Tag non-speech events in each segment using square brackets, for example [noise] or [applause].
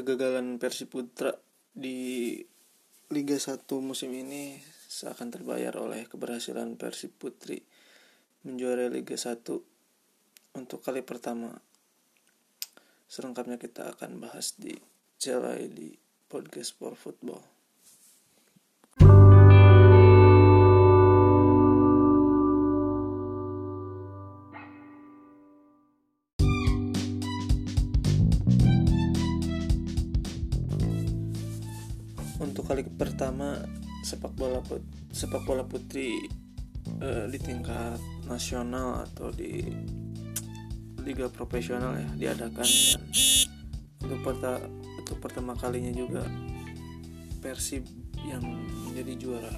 kegagalan Persib Putra di Liga 1 musim ini seakan terbayar oleh keberhasilan Persib Putri menjuarai Liga 1 untuk kali pertama. Selengkapnya kita akan bahas di Celai di Podcast for Football. Untuk kali pertama sepak bola put, sepak bola putri uh, di tingkat nasional atau di liga profesional ya diadakan dan untuk perta, untuk pertama kalinya juga Persib yang menjadi juara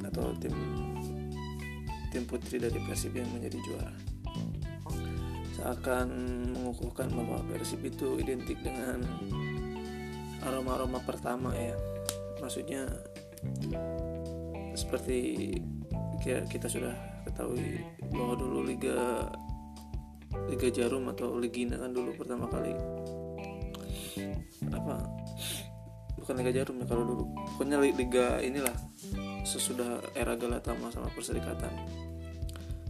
atau tim tim putri dari Persib yang menjadi juara. Seakan mengukuhkan bahwa Persib itu identik dengan aroma-aroma pertama ya maksudnya seperti kita sudah ketahui bahwa dulu liga liga jarum atau ligina kan dulu pertama kali apa bukan liga jarum ya kalau dulu pokoknya liga inilah sesudah era Galatama sama Perserikatan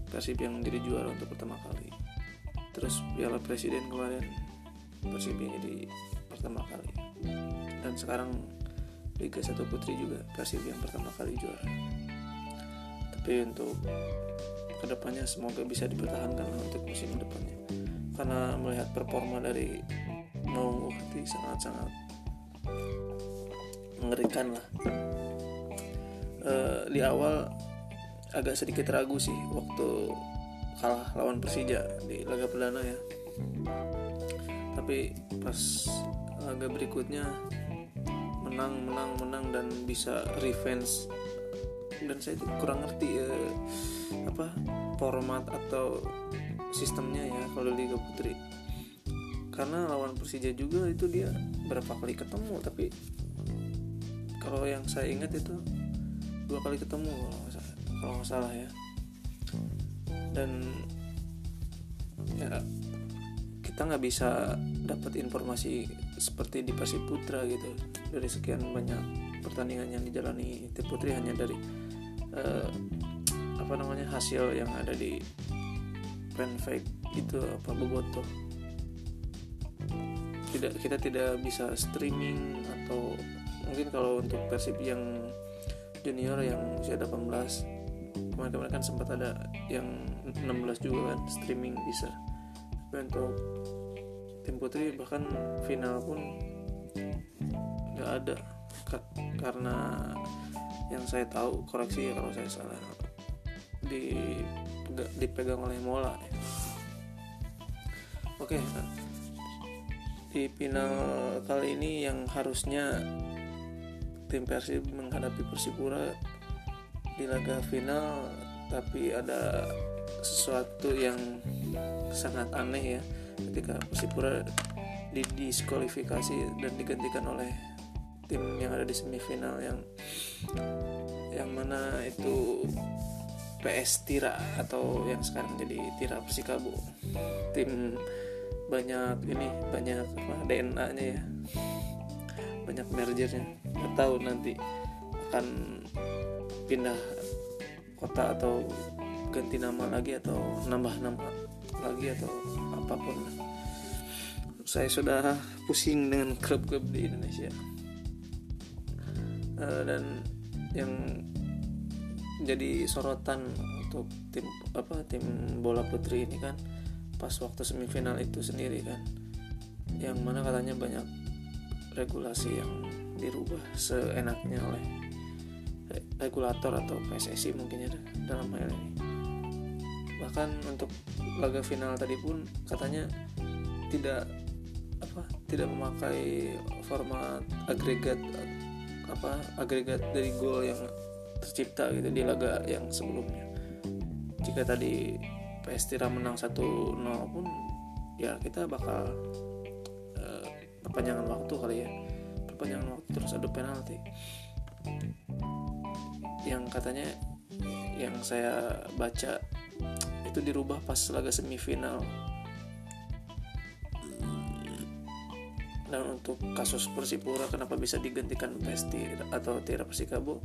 Persib yang jadi juara untuk pertama kali. Terus Piala Presiden kemarin Persib yang jadi pertama kali. Dan sekarang Liga 1 Putri juga Persib yang pertama kali juara. Tapi untuk ke depannya semoga bisa dipertahankan untuk musim depannya. Karena melihat performa dari Maung Ukti sangat-sangat mengerikan lah. E, di awal agak sedikit ragu sih waktu kalah lawan Persija di laga perdana ya. Tapi pas laga berikutnya menang menang menang dan bisa revenge. Dan saya kurang ngerti ya apa format atau sistemnya ya kalau Liga Putri. Karena lawan Persija juga itu dia berapa kali ketemu tapi kalau yang saya ingat itu dua kali ketemu kalau nggak salah ya. Dan ya kita nggak bisa dapat informasi seperti di Persib Putra gitu dari sekian banyak pertandingan yang dijalani tim putri hanya dari uh, apa namanya hasil yang ada di fanfake itu apa boboto tidak kita tidak bisa streaming atau mungkin kalau untuk Persib yang junior yang usia 18 kemarin-kemarin kan sempat ada yang 16 juga kan streaming bisa. Tapi untuk tim putri bahkan final pun nggak ada. Karena yang saya tahu koreksi ya kalau saya salah. Di dipegang oleh Mola. Ya. oke. Di final kali ini yang harusnya tim Persib menghadapi Persipura di laga final tapi ada sesuatu yang sangat aneh ya ketika Persipura didiskualifikasi dan digantikan oleh tim yang ada di semifinal yang yang mana itu PS Tira atau yang sekarang jadi Tira Persikabo. Tim banyak ini banyak apa DNA-nya ya. Banyak mergernya. Atau nanti akan pindah kota atau ganti nama lagi atau nambah nama lagi atau apa pun. Saya sudah pusing dengan klub-klub di Indonesia uh, dan yang jadi sorotan untuk tim apa tim bola putri ini kan pas waktu semifinal itu sendiri kan. Yang mana katanya banyak regulasi yang dirubah seenaknya oleh regulator atau PSSI mungkin ya dalam hal ini. Bahkan untuk laga final tadi pun katanya tidak apa tidak memakai format agregat apa agregat dari gol yang tercipta gitu di laga yang sebelumnya. Jika tadi PS Tira menang 1-0 pun ya kita bakal uh, perpanjangan waktu kali ya. Perpanjangan waktu terus ada penalti. Yang katanya yang saya baca itu dirubah pas laga semifinal dan untuk kasus Persipura kenapa bisa digantikan Pesti atau Tira Persikabo?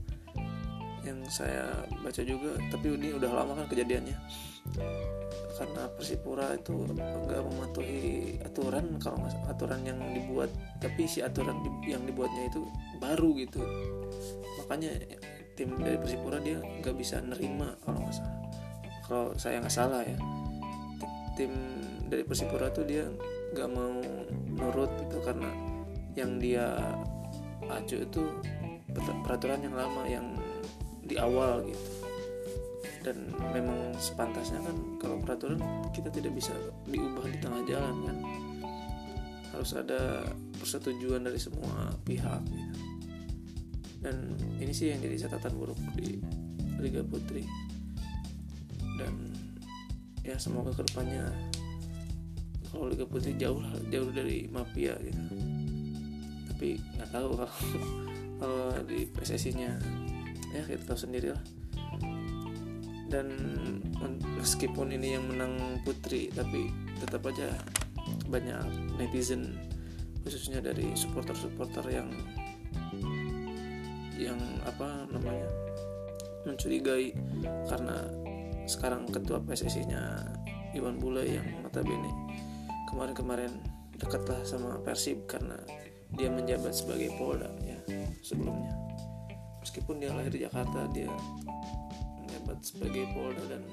Yang saya baca juga tapi ini udah lama kan kejadiannya. Karena Persipura itu nggak mematuhi aturan kalau aturan yang dibuat. Tapi si aturan yang dibuatnya itu baru gitu. Makanya tim dari Persipura dia nggak bisa nerima kalau nggak salah. Kalau saya nggak salah ya tim dari Persipura tuh dia nggak mau nurut itu karena yang dia acu itu peraturan yang lama yang di awal gitu. Dan memang sepantasnya kan kalau peraturan kita tidak bisa diubah di tengah jalan kan. Harus ada persetujuan dari semua pihak gitu. dan ini sih yang jadi catatan buruk di Liga Putri. Dan ya semoga ke depannya kalau Liga Putri jauh lah jauh dari mafia gitu. Tapi nggak tahu [laughs] kalau di PSSI nya ya kita tahu sendiri lah. Dan meskipun ini yang menang Putri tapi tetap aja banyak netizen khususnya dari supporter-supporter yang yang apa namanya mencurigai. Karena sekarang ketua PSSI nya Iwan Bule yang notabene kemarin-kemarin dekatlah sama Persib karena dia menjabat sebagai Polda ya sebelumnya. Meskipun dia lahir di Jakarta dia menjabat sebagai Polda dan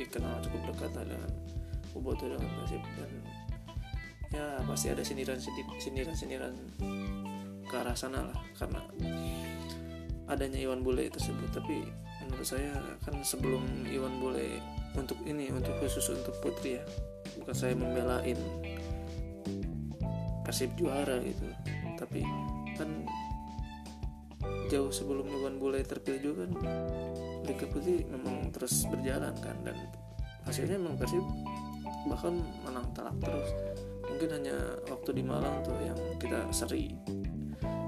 dikenal cukup dekat dengan Boboto dengan Persib. Dan ya pasti ada sindiran-sindiran ke arah sana lah karena adanya Iwan Bule tersebut. Tapi menurut saya kan sebelum Iwan Bule untuk ini untuk khusus untuk Putri ya bukan saya membelain Persib juara gitu. Tapi kan jauh sebelum Iwan Bule terpilih juga kan Liga Putih memang terus berjalan kan dan hasilnya memang Persib bahkan menang telak terus. Mungkin hanya waktu di Malang tuh yang kita seri.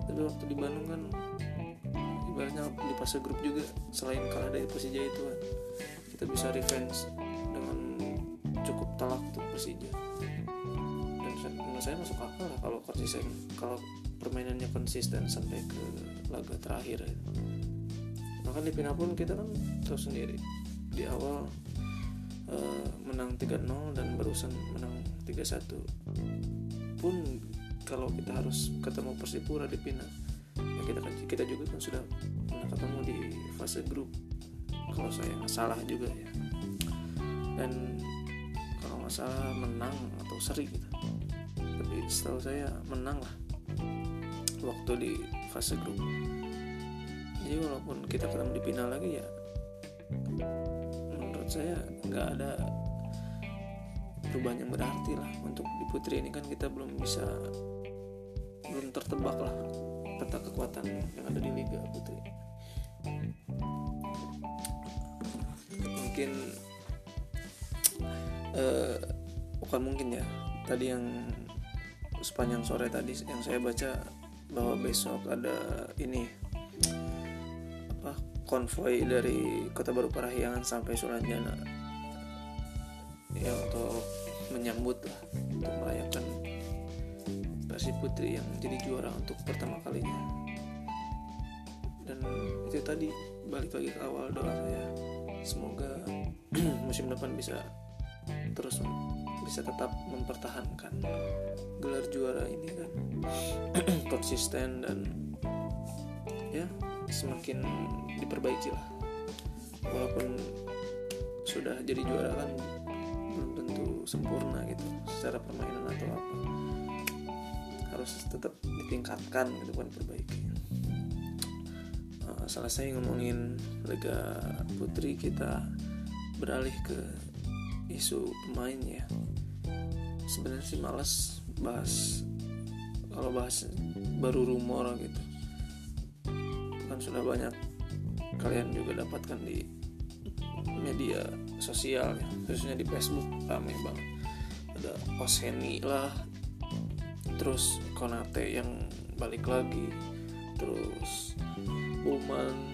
Tapi waktu di Bandung kan ibaratnya di fase grup juga selain kalah dari Persija itu kan kita bisa revenge cukup telak untuk Persija dan menurut saya masuk akal lah kalau konsisten kalau permainannya konsisten sampai ke laga terakhir. Ya. bahkan di final pun kita kan tahu sendiri. Di awal uh, menang 3-0 dan barusan menang 3-1 pun kalau kita harus ketemu Persipura di final ya kita kan kita juga kan sudah pernah ketemu di fase grup. Kalau saya salah juga ya. Dan masalah menang atau seri gitu. Tapi setahu saya menang lah waktu di fase grup. Jadi walaupun kita ketemu di final lagi ya menurut saya nggak ada perubahan yang berarti lah. Untuk di putri ini kan kita belum bisa belum tertebak lah peta kekuatan yang ada di liga putri. Mungkin uh, bukan mungkin ya. Tadi yang sepanjang sore tadi yang saya baca bahwa besok ada ini apa konvoy dari Kota Baru Parahyangan sampai Sulanjana ya untuk menyambut lah untuk merayakan Persib Putri yang jadi juara untuk pertama kalinya. Dan itu tadi balik lagi ke awal doa saya. Semoga [clears throat] musim depan bisa terus bisa tetap mempertahankan gelar juara ini kan. [clears throat] Konsisten dan ya semakin diperbaiki lah. Walaupun sudah jadi juara kan belum tentu sempurna gitu secara permainan atau apa. Harus tetap ditingkatkan gitu kan perbaiki uh, selesai ngomongin Liga Putri kita beralih ke isu pemain ya sebenarnya sih males bahas kalau bahas baru rumor gitu. Kan sudah banyak kalian juga dapatkan di media sosial ya khususnya di Facebook rame banget. Ada Oseni lah terus Konate yang balik lagi terus Uman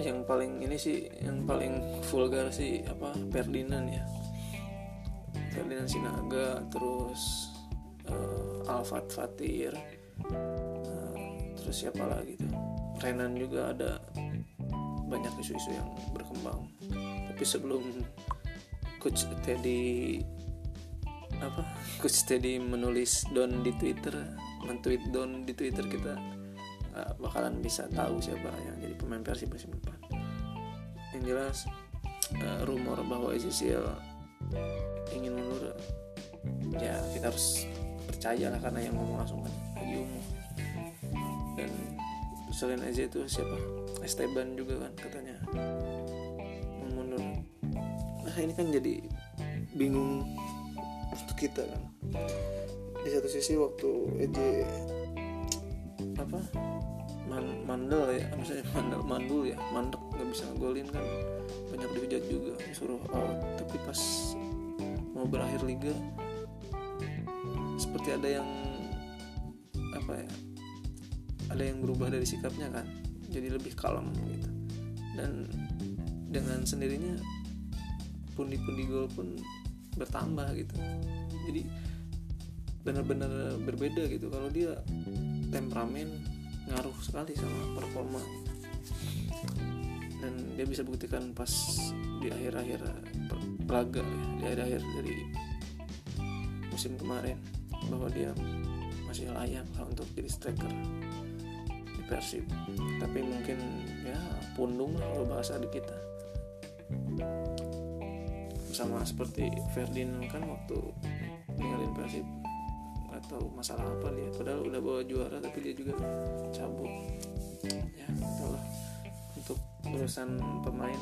yang paling ini sih yang paling vulgar sih apa Ferdinand ya. Ferdinand Sinaga terus uh, Alfat Fatir uh, terus siapa lagi tuh? Renan juga ada banyak isu-isu yang berkembang. Tapi sebelum coach Teddy apa coach Teddy menulis don di Twitter mentweet don di Twitter kita uh, bakalan bisa tahu siapa yang jadi pemain Persib musim depan. Yang jelas uh, rumor bahwa ECCL ingin mundur ya kita harus percaya lah karena yang ngomong langsung kan lagi umum dan selain aja itu siapa? Esteban juga kan katanya mundur. Nah ini kan jadi bingung untuk kita kan. Di satu sisi waktu EJ apa man, mandel ya misalnya mandel mandul ya mandek nggak bisa ngegolin kan. Banyak dihujat juga disuruh out tapi pas mau berakhir liga seperti ada yang apa ya ada yang berubah dari sikapnya kan jadi lebih kalem gitu. Dan dengan sendirinya pundi-pundi gol pun bertambah gitu. Jadi benar-benar berbeda gitu. Kalau dia temperamen ngaruh sekali sama performa. Dan dia bisa buktikan pas di akhir-akhir laga di akhir-akhir dari musim kemarin bahwa dia masih layak lah untuk jadi striker di Persib. Tapi mungkin ya pundung lah kalau bahasa di kita. Sama seperti Ferdinand kan waktu ninggalin Persib tahu masalah apa dia. Padahal udah bawa juara tapi dia juga cabut. Ya itulah untuk urusan pemain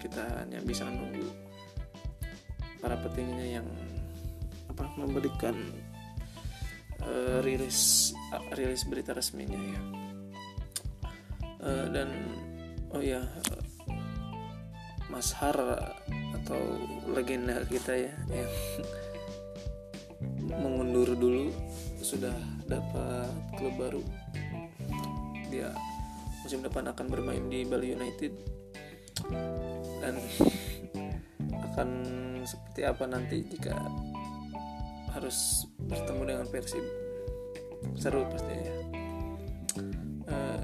kita hanya bisa nunggu para petingginya yang apa memberikan uh, rilis uh, rilis berita resminya ya. Uh, dan oh ya uh, Mas Har atau legenda kita ya yang mengundur dulu sudah dapat klub baru. Dia musim depan akan bermain di Bali United. Dan [laughs] akan seperti apa nanti jika harus bertemu dengan Persib? Seru pastinya ya. Uh,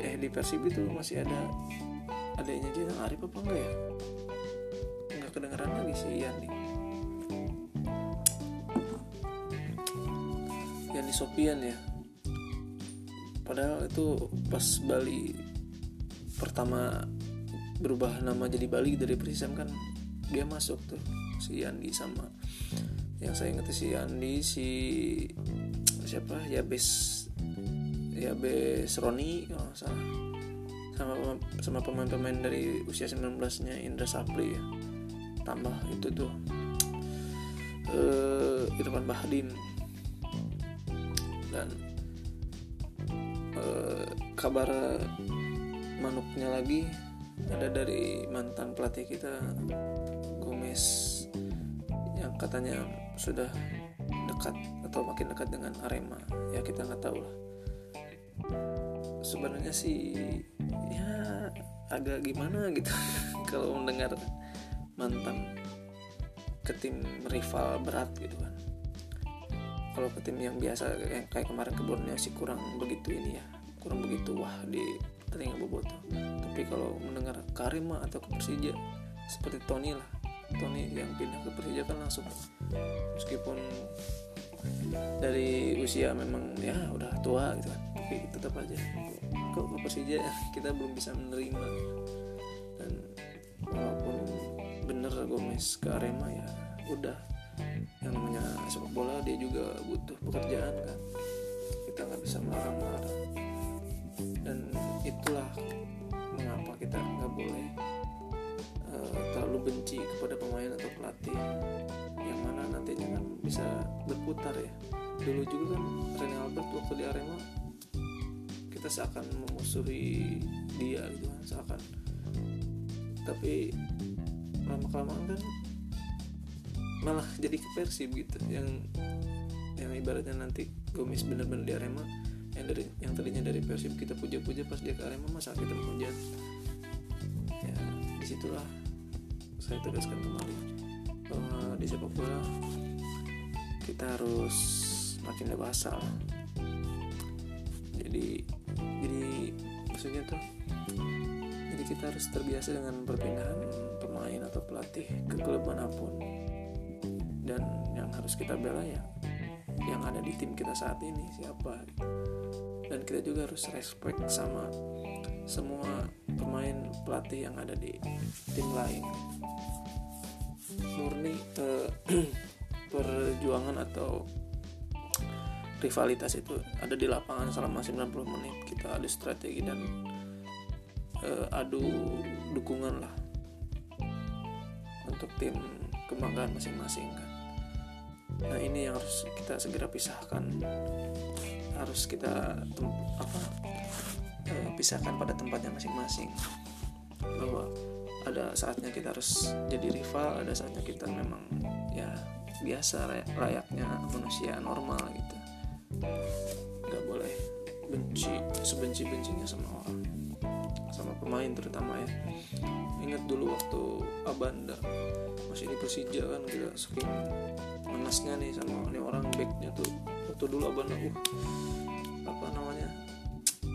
eh di Persib itu masih ada adanya Jinan Arif apa enggak ya? Nggak kedengeran lagi si Ian nih Yani Sopian ya. Padahal itu pas Bali pertama berubah nama jadi Bali dari Persisam kan dia masuk tuh si Yandi sama yang saya ingat si Yandi si siapa? Yabes Yabes Roni kalau nggak salah. Sama sama pemain-pemain dari usia 19 nya Indra Sapri ya. Tambah itu tuh. Uh, Irfan Bahdim dan uh, kabar manuknya lagi ada dari mantan pelatih kita Gomez yang katanya sudah dekat atau makin dekat dengan Arema. Ya kita nggak tahu lah. Sebenarnya sih ya agak gimana gitu [laughs] kalau mendengar mantan ke tim rival berat gitu kan kalau ke tim yang biasa yang kayak kemarin ke Borneo sih kurang begitu ini ya. Kurang begitu wah di telinga boboto tapi kalau mendengar Karima atau ke Persija seperti Tony lah. Tony yang pindah ke Persija kan langsung. Meskipun dari usia memang ya udah tua gitu kan tapi tetap aja. Kok ke Persija kita belum bisa menerima. Dan walaupun bener Gomez ke Arema ya udah yang namanya sepak bola dia juga butuh pekerjaan kan. Kita nggak bisa melarang-larang dan itulah mengapa kita nggak boleh uh, terlalu benci kepada pemain atau pelatih. Yang mana nantinya kan bisa berputar ya. Dulu juga kan Rene Albert waktu di Arema kita seakan memusuhi dia gitu kan seakan. Tapi lama kelamaan kan malah [laughs] jadi ke Persib gitu. Yang yang ibaratnya nanti Gomis bener-bener di Arema yang dari yang tadinya dari Persib kita puja-puja pas dia ke Arema masa kita menghujat ya di situlah saya tegaskan kembali bahwa di sepak bola kita harus makin dewasa. Jadi jadi maksudnya tuh jadi kita harus terbiasa dengan perpindahan pemain atau pelatih ke klub mana pun dan yang harus kita bela ya yang ada di tim kita saat ini siapa dan kita juga harus respect sama semua pemain pelatih yang ada di tim lain. Murni eh, [clears throat] perjuangan atau rivalitas itu ada di lapangan selama 90 menit. Kita adu strategi dan eh, adu dukungan lah untuk tim kebanggaan masing-masing kan nah ini yang harus kita segera pisahkan. Harus kita apa eh, pisahkan pada tempatnya masing-masing. Bahwa ada saatnya kita harus jadi rival ada saatnya kita memang ya biasa layaknya manusia normal gitu. Nggak boleh benci sebenci bencinya sama orang sama pemain terutama ya. Ingat dulu waktu Abanda masih di Persija kan kita saking manasnya nih sama ini orang backnya tuh waktu dulu Abanda uh apa namanya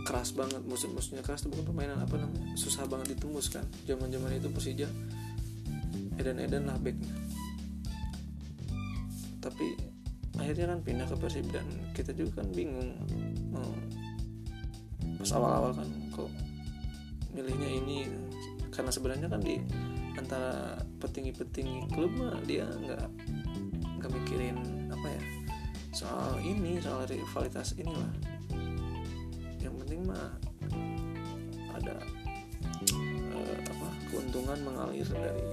keras banget musuh-musuhnya keras tuh bukan permainan apa namanya susah banget ditembus kan zaman zaman itu Persija edan-edan lah backnya. Tapi akhirnya kan pindah ke Persib dan kita juga kan bingung oh, pas awal-awal kan kok milihnya ini karena sebenarnya kan di antara petinggi-petinggi klub mah dia nggak mikirin apa ya soal ini soal rivalitas inilah. Yang penting mah ada uh, apa keuntungan mengalir dari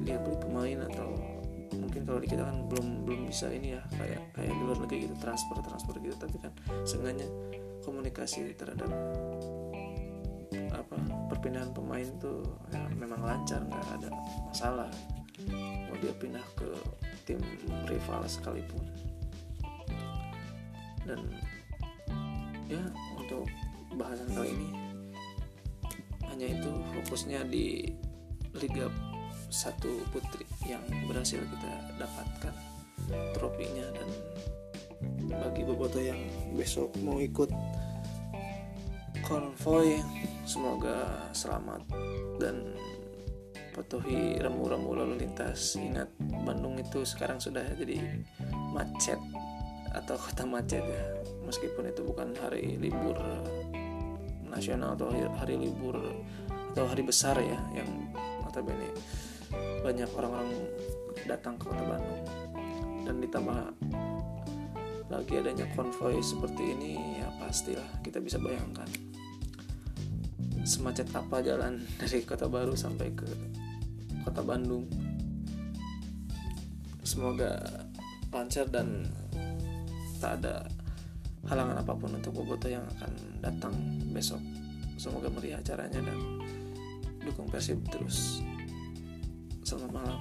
dia beli pemain atau mungkin kalau di kita kan belum belum bisa ini ya kayak kayak di luar negeri gitu transfer transfer gitu. Tapi kan seenggaknya komunikasi terhadap apa perpindahan pemain tuh ya, memang lancar nggak ada masalah dia pindah ke tim rival sekalipun. Dan ya untuk bahasan kali ini hanya itu fokusnya di Liga satu putri yang berhasil kita dapatkan trofinya. Dan bagi boboto yang besok mau ikut konvoy semoga selamat dan patuhi remu-remu lalu lintas. Ingat Bandung itu sekarang sudah jadi macet atau kota macet ya. Meskipun itu bukan hari libur nasional atau hari, hari libur atau hari besar ya yang notabene banyak orang-orang datang ke kota Bandung. Dan ditambah lagi adanya konvoy seperti ini ya pastilah kita bisa bayangkan semacet apa jalan [laughs] dari kota baru sampai ke kota Bandung. Semoga lancar dan tak ada halangan apa pun untuk Boboto yang akan datang besok. Semoga meriah acaranya dan dukung Persib terus. Selamat malam